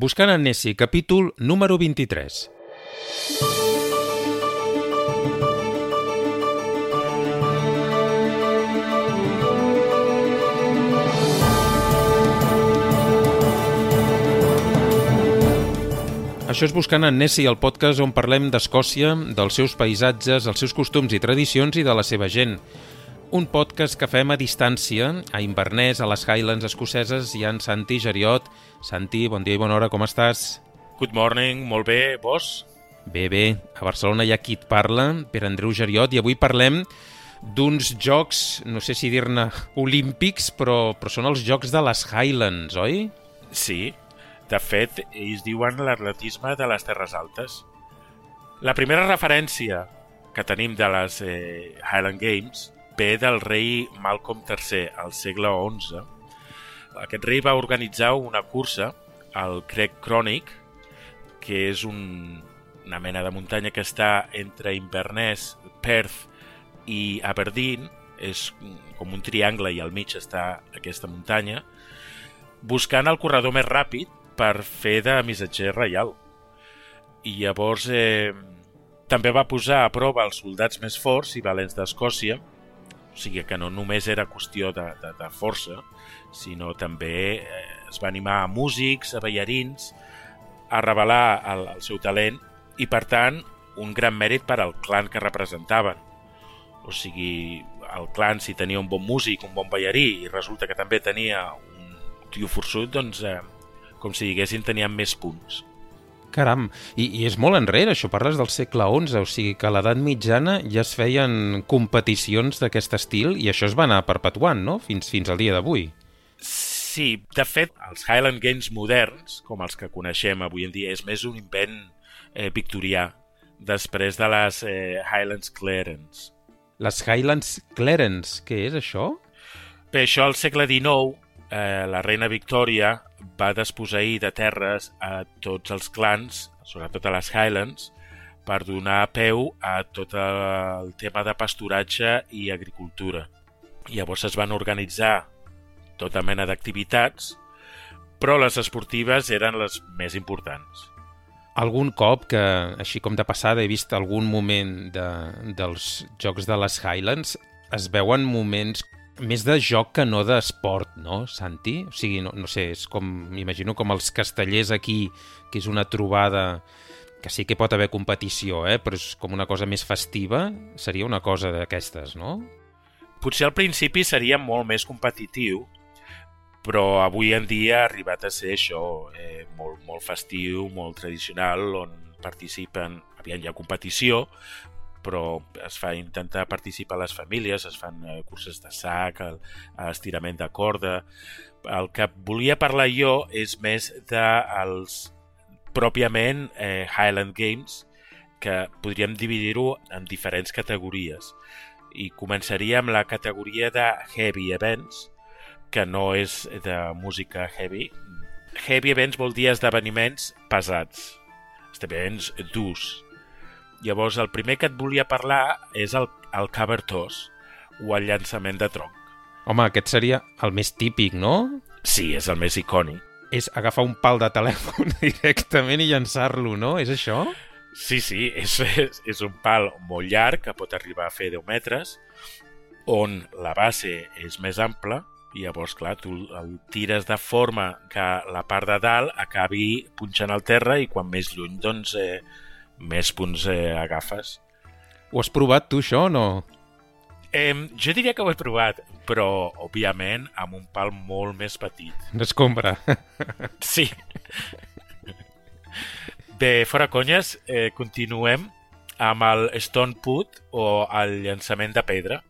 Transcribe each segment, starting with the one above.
Buscant en Nessie, capítol número 23. Això és Buscant en Nessie, el podcast on parlem d'Escòcia, dels seus paisatges, els seus costums i tradicions i de la seva gent. Un podcast que fem a distància, a Inverness, a les Highlands escoceses, i en Santi Geriot. Santi, bon dia i bona hora, com estàs? Good morning, molt bé, vos? Bé, bé, a Barcelona hi ha qui et parla, per Andreu Geriot, i avui parlem d'uns jocs, no sé si dir-ne olímpics, però, però són els jocs de les Highlands, oi? Sí, de fet, ells diuen l'atletisme de les Terres Altes. La primera referència que tenim de les eh, Highland Games ve del rei Malcolm III al segle XI. Aquest rei va organitzar una cursa al Craig Chronic, que és un, una mena de muntanya que està entre Inverness, Perth i Aberdeen, és com un triangle i al mig està aquesta muntanya, buscant el corredor més ràpid per fer de missatger reial. I llavors eh, també va posar a prova els soldats més forts i valents d'Escòcia, o sigui que no només era qüestió de, de, de força, sinó també eh, es va animar a músics, a ballarins, a revelar el, el seu talent i, per tant, un gran mèrit per al clan que representaven. O sigui, el clan, si tenia un bon músic, un bon ballarí, i resulta que també tenia un tio forçut, doncs eh, com si diguessin tenien més punts. Caram, I, i és molt enrere, això parles del segle XI, o sigui que a l'edat mitjana ja es feien competicions d'aquest estil i això es va anar perpetuant, no?, fins, fins al dia d'avui. Sí, de fet, els Highland Games moderns, com els que coneixem avui en dia, és més un invent eh, victorià, després de les eh, Highlands Clarence. Les Highlands Clarence, què és això? Bé, això al segle XIX, eh, la reina Victòria va desposeir de terres a tots els clans, sobretot a les Highlands, per donar peu a tot el tema de pasturatge i agricultura. Llavors es van organitzar tota mena d'activitats, però les esportives eren les més importants. Algun cop que, així com de passada, he vist algun moment de, dels Jocs de les Highlands, es veuen moments més de joc que no d'esport, no, Santi? O sigui, no, no sé, és com, m'imagino com els castellers aquí, que és una trobada que sí que pot haver competició, eh? però és com una cosa més festiva, seria una cosa d'aquestes, no? Potser al principi seria molt més competitiu, però avui en dia ha arribat a ser això, eh, molt, molt festiu, molt tradicional, on participen, aviam, hi ha competició, però es fa intentar participar les famílies, es fan eh, curses de sac, el, estirament de corda... El que volia parlar jo és més dels pròpiament eh, Highland Games, que podríem dividir-ho en diferents categories. I començaria amb la categoria de Heavy Events, que no és de música heavy. Heavy Events vol dir esdeveniments pesats, esdeveniments durs, Llavors, el primer que et volia parlar és el, el cover toss, o el llançament de tronc. Home, aquest seria el més típic, no? Sí, és el més icònic. És agafar un pal de telèfon directament i llançar-lo, no? És això? Sí, sí, és, és, és un pal molt llarg, que pot arribar a fer 10 metres, on la base és més ampla, i llavors, clar, tu el tires de forma que la part de dalt acabi punxant al terra i quan més lluny, doncs, eh, més punts eh, agafes. Ho has provat tu, això, o no? Eh, jo diria que ho he provat, però, òbviament, amb un pal molt més petit. D'escombra. sí. Bé, fora conyes, eh, continuem amb el Stone Put o el llançament de pedra,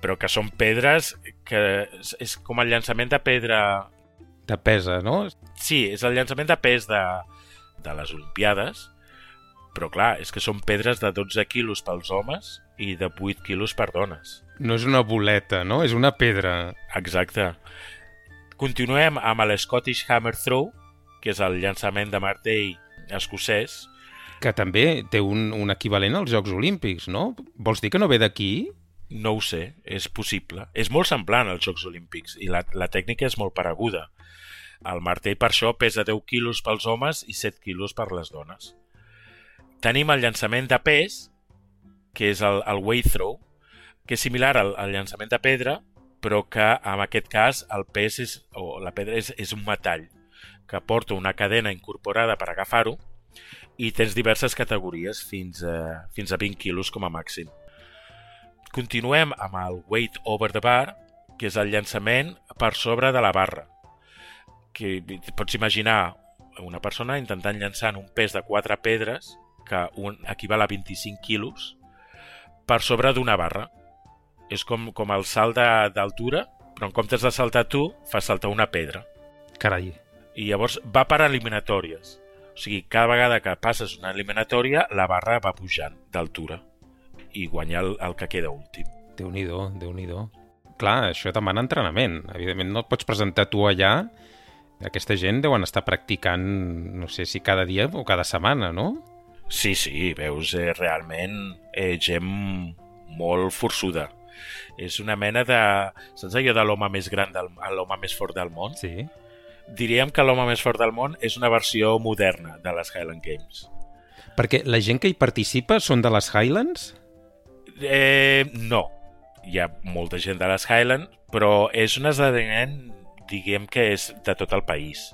però que són pedres que és com el llançament de pedra... De pesa, no? Sí, és el llançament de pes de, de les Olimpiades, però clar, és que són pedres de 12 quilos pels homes i de 8 quilos per dones. No és una boleta, no? És una pedra. Exacte. Continuem amb el Scottish Hammer Throw, que és el llançament de martell escocès. Que també té un, un equivalent als Jocs Olímpics, no? Vols dir que no ve d'aquí? No ho sé, és possible. És molt semblant als Jocs Olímpics i la, la tècnica és molt pareguda. El martell per això pesa 10 quilos pels homes i 7 quilos per les dones. Tenim el llançament de pes, que és el, el weight throw, que és similar al, al llançament de pedra, però que en aquest cas el pes és, o la pedra és, és un metall que porta una cadena incorporada per agafar-ho i tens diverses categories fins a, fins a 20 quilos com a màxim. Continuem amb el weight over the bar, que és el llançament per sobre de la barra. Que pots imaginar una persona intentant llançar un pes de 4 pedres que un equival a 25 quilos per sobre d'una barra. És com, com el salt d'altura, però en comptes de saltar tu, fas saltar una pedra. Carai. I llavors va per eliminatòries. O sigui, cada vegada que passes una eliminatòria, la barra va pujant d'altura i guanya el, el que queda últim. Déu-n'hi-do, déu nhi déu Clar, això demana entrenament. Evidentment no et pots presentar tu allà. Aquesta gent deuen estar practicant, no sé si cada dia o cada setmana, no? Sí, sí, veus eh, realment eh, gent molt forçuda. És una mena de... Saps allò de l'home més gran, del, l'home més fort del món? Sí. Diríem que l'home més fort del món és una versió moderna de les Highland Games. Perquè la gent que hi participa són de les Highlands? Eh, no, hi ha molta gent de les Highlands, però és un esdeveniment, diguem que és de tot el país.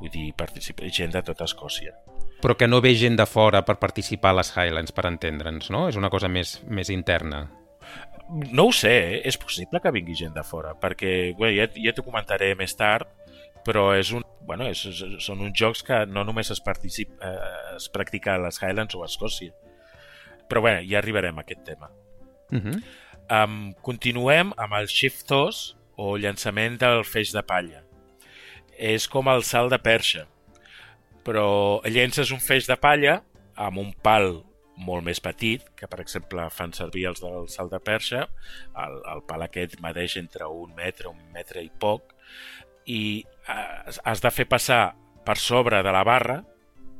Vull dir, participa gent de tota Escòcia. Però que no ve gent de fora per participar a les Highlands, per entendre'ns, no? És una cosa més, més interna. No ho sé, eh? és possible que vingui gent de fora, perquè bé, ja, ja t'ho comentaré més tard, però és un, bueno, és, són uns jocs que no només es, particip, eh, es practica a les Highlands o a Escòcia. Però bé, ja arribarem a aquest tema. Uh -huh. Um, continuem amb el shift toss o llançament del feix de palla. És com el salt de perxa, però llences un feix de palla amb un pal molt més petit, que per exemple fan servir els del salt de perxa, el, el pal aquest medeix entre un metre, un metre i poc, i eh, has de fer passar per sobre de la barra,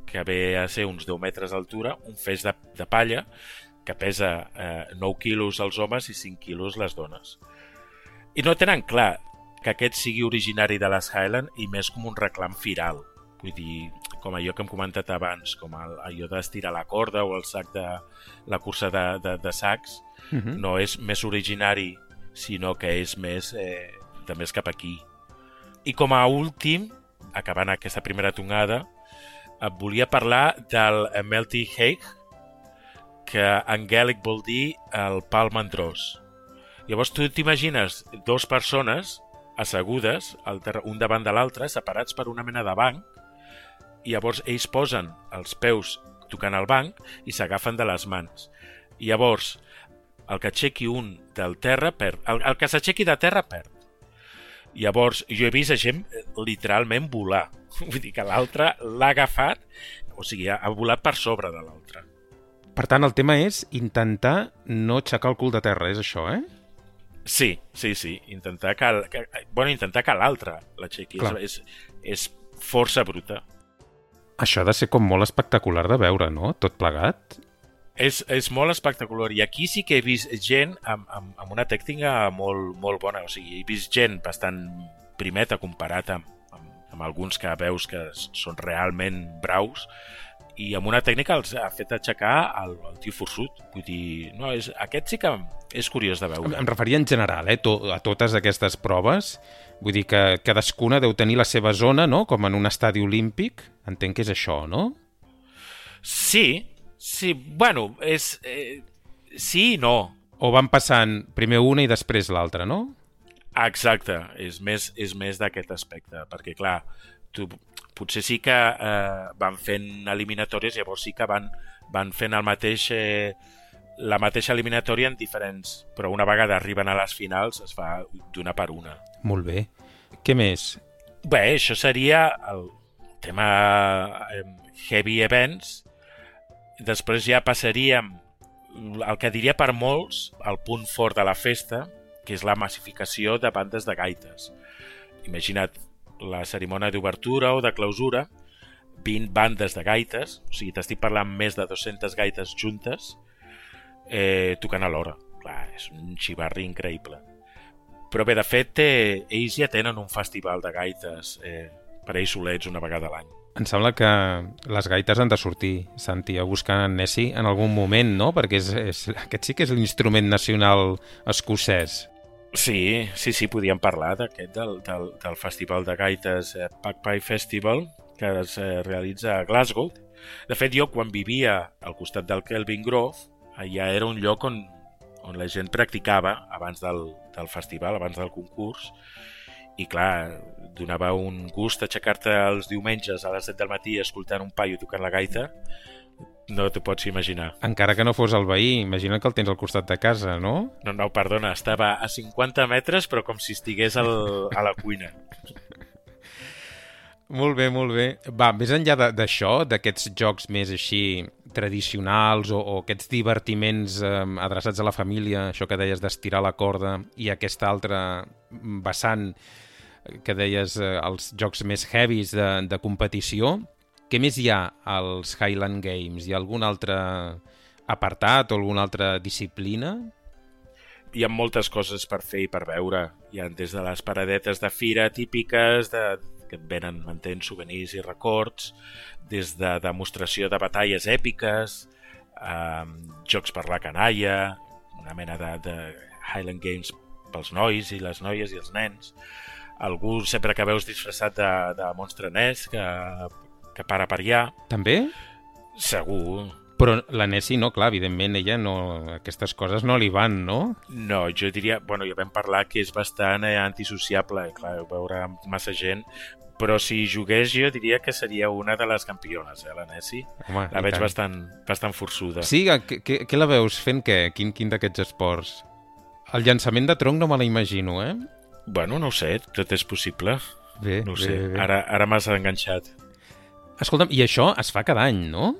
que ve a ser uns 10 metres d'altura, un feix de, de palla que pesa eh, 9 quilos els homes i 5 quilos les dones. I no tenen clar que aquest sigui originari de les Highland i més com un reclam firal. Vull dir, com allò que hem comentat abans, com el, allò d'estirar la corda o el sac de la cursa de, de, de sacs, uh -huh. no és més originari, sinó que és més eh, de més cap aquí. I com a últim, acabant aquesta primera tongada, et volia parlar del Melty Hague, que en gàl·lic vol dir el pal mandrós. Llavors tu t'imagines dues persones assegudes, un davant de l'altre, separats per una mena de banc, i llavors ells posen els peus tocant el banc i s'agafen de les mans. I llavors, el que aixequi un del terra perd. El, el que s'aixequi de terra perd. Llavors, jo he vist a gent literalment volar. Vull dir que l'altre l'ha agafat, o sigui, ha volat per sobre de l'altre. Per tant, el tema és intentar no aixecar el cul de terra, és això, eh? Sí, sí, sí. Intentar que, que bueno, intentar que l'altre l'aixequi. És, és, és força bruta. Això ha de ser com molt espectacular de veure, no? Tot plegat. És, és molt espectacular. I aquí sí que he vist gent amb, amb, amb una tècnica molt, molt bona. O sigui, he vist gent bastant primeta comparat amb, amb, amb alguns que veus que són realment braus i amb una tècnica els ha fet aixecar el, el tio forçut. Vull dir, no, és, aquest sí que és curiós de veure. Em referia en general, eh, to, a totes aquestes proves. Vull dir que cadascuna deu tenir la seva zona, no?, com en un estadi olímpic. Entenc que és això, no? Sí, sí. Bueno, és... Eh, sí i no. O van passant primer una i després l'altra, no? Exacte, és més, és més d'aquest aspecte, perquè clar, tu, potser sí que eh, van fent eliminatòries, llavors sí que van, van fent el mateix, eh, la mateixa eliminatòria en diferents, però una vegada arriben a les finals es fa d'una per una. Molt bé. Què més? Bé, això seria el tema eh, heavy events. Després ja passaríem el que diria per molts el punt fort de la festa, que és la massificació de bandes de gaites. Imagina't la cerimònia d'obertura o de clausura, 20 bandes de gaites, o sigui, t'estic parlant més de 200 gaites juntes, eh, tocant alhora. Clar, és un xivarri increïble. Però bé, de fet, eh, ells ja tenen un festival de gaites eh, per ells solets una vegada a l'any. Em sembla que les gaites han de sortir, Santi, a buscar en Nessie en algun moment, no? Perquè és, és, aquest sí que és l'instrument nacional escocès. Sí, sí, sí, podíem parlar d'aquest, del, del, del festival de gaites eh, Pie Festival, que es eh, realitza a Glasgow. De fet, jo, quan vivia al costat del Kelvin Grove, allà era un lloc on, on la gent practicava abans del, del festival, abans del concurs, i clar, donava un gust aixecar-te els diumenges a les 7 del matí escoltant un paio tocant la gaita no t'ho pots imaginar. Encara que no fos el veí, imagina que el tens al costat de casa, no? No, no, perdona, estava a 50 metres però com si estigués al, a la cuina. molt bé, molt bé. Va, més enllà d'això, d'aquests jocs més així tradicionals o, o aquests divertiments eh, adreçats a la família, això que deies d'estirar la corda i aquesta altra vessant que deies eh, els jocs més heavies de, de competició. Què més hi ha als Highland Games? Hi ha algun altre apartat o alguna altra disciplina? Hi ha moltes coses per fer i per veure. Hi ha des de les paradetes de fira típiques, de, que et venen, m'entens, souvenirs i records, des de demostració de batalles èpiques, eh, jocs per la canalla, una mena de, de Highland Games pels nois i les noies i els nens, algú sempre que veus disfressat de, de monstre Ness que, que para per allà. També? Segur. Però la Nessie no, clar, evidentment ella no, aquestes coses no li van, no? No, jo diria, bueno, ja vam parlar que és bastant eh, antisociable, i clar, veure massa gent, però si jugués jo diria que seria una de les campiones, eh, la Nessie. Home, la veig tant. bastant, bastant forçuda. Sí, què, què la veus fent què? Quin, quin d'aquests esports? El llançament de tronc no me l'imagino, eh? Bueno, no ho sé, tot és possible. Bé, no ho bé, sé. Bé. Ara, ara m'has enganxat. Escolta'm, i això es fa cada any, no?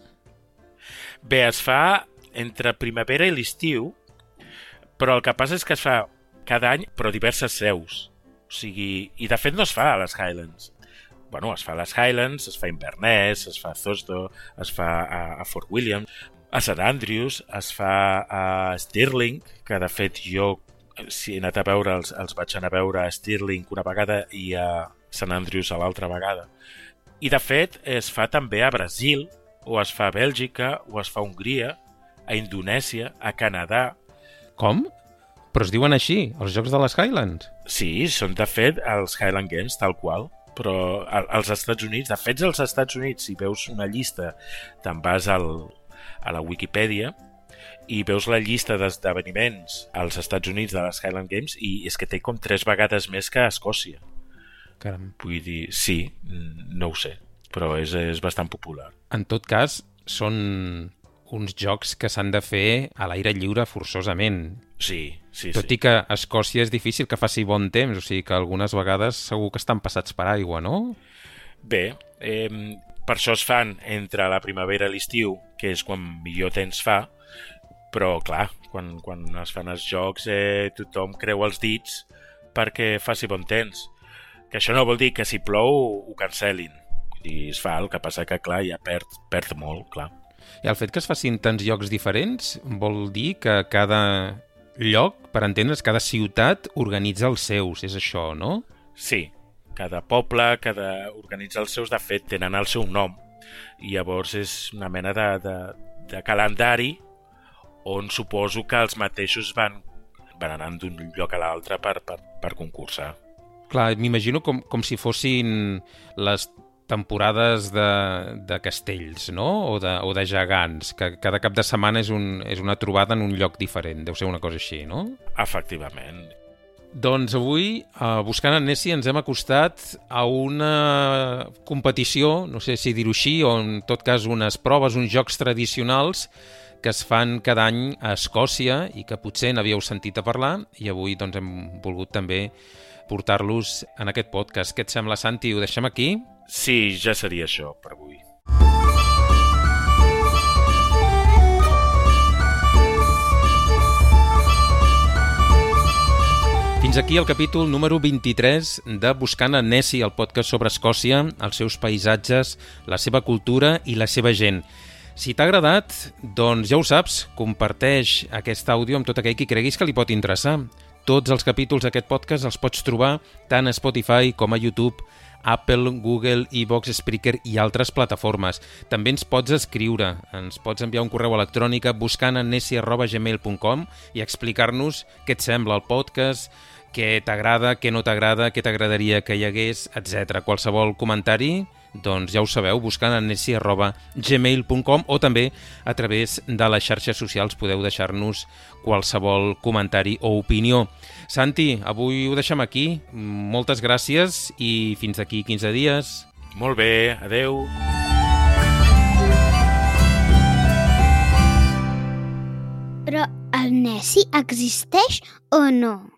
Bé, es fa entre primavera i l'estiu, però el que passa és que es fa cada any, però diverses seus. O sigui, i de fet no es fa a les Highlands. Bueno, es fa a les Highlands, es fa a Inverness, es fa a Thosdo, es fa a, a Fort William, a St. Andrews, es fa a Stirling, que de fet jo si he anat a veure, els, els vaig anar a veure a Stirling una vegada i a Sant Andrews a l'altra vegada. I de fet es fa també a Brasil, o es fa a Bèlgica, o es fa a Hongria, a Indonèsia, a Canadà... Com? Però es diuen així, els Jocs de les Highlands? Sí, són de fet els Highland Games, tal qual però als Estats Units, de fet als Estats Units, si veus una llista, te'n vas al, a la Wikipedia i veus la llista d'esdeveniments als Estats Units de les Highland Games i és que té com tres vegades més que a Escòcia. Caram. Vull dir, sí, no ho sé, però és, és bastant popular. En tot cas, són uns jocs que s'han de fer a l'aire lliure forçosament. Sí, sí, Tot sí. i que a Escòcia és difícil que faci bon temps, o sigui que algunes vegades segur que estan passats per aigua, no? Bé, eh, per això es fan entre la primavera i l'estiu, que és quan millor temps fa, però clar, quan, quan es fan els jocs eh, tothom creu els dits perquè faci bon temps. Que això no vol dir que si plou ho cancel·lin. I es fa, el que passa que clar, ja perd, perd molt, clar. I el fet que es facin tants llocs diferents vol dir que cada lloc, per entendre's, cada ciutat organitza els seus, és això, no? Sí, cada poble, cada organitza els seus, de fet, tenen el seu nom. I llavors és una mena de, de, de calendari on suposo que els mateixos van, van anant d'un lloc a l'altre per, per, per concursar. Clar, m'imagino com, com si fossin les temporades de, de castells, no? O de, o de gegants, que cada cap de setmana és, un, és una trobada en un lloc diferent. Deu ser una cosa així, no? Efectivament. Doncs avui, a Buscant en Nessie, ens hem acostat a una competició, no sé si dir-ho així, o en tot cas unes proves, uns jocs tradicionals que es fan cada any a Escòcia i que potser n'havíeu sentit a parlar i avui doncs, hem volgut també portar-los en aquest podcast. Què et sembla, Santi? Ho deixem aquí? Sí, ja seria això per avui. Fins aquí el capítol número 23 de Buscant a Nessie, el podcast sobre Escòcia, els seus paisatges, la seva cultura i la seva gent. Si t'ha agradat, doncs ja ho saps, comparteix aquest àudio amb tot aquell qui creguis que li pot interessar. Tots els capítols d'aquest podcast els pots trobar tant a Spotify com a YouTube Apple, Google, iVox, Spreaker i altres plataformes. També ens pots escriure, ens pots enviar un correu electrònic buscant a nessi.gmail.com i explicar-nos què et sembla el podcast, què t'agrada, què no t'agrada, què t'agradaria que hi hagués, etc. Qualsevol comentari, doncs ja ho sabeu, buscant a nessi.gmail.com o també a través de les xarxes socials podeu deixar-nos qualsevol comentari o opinió. Santi, avui ho deixem aquí. Moltes gràcies i fins aquí 15 dies. Molt bé, adeu. Però el Nessi existeix o no?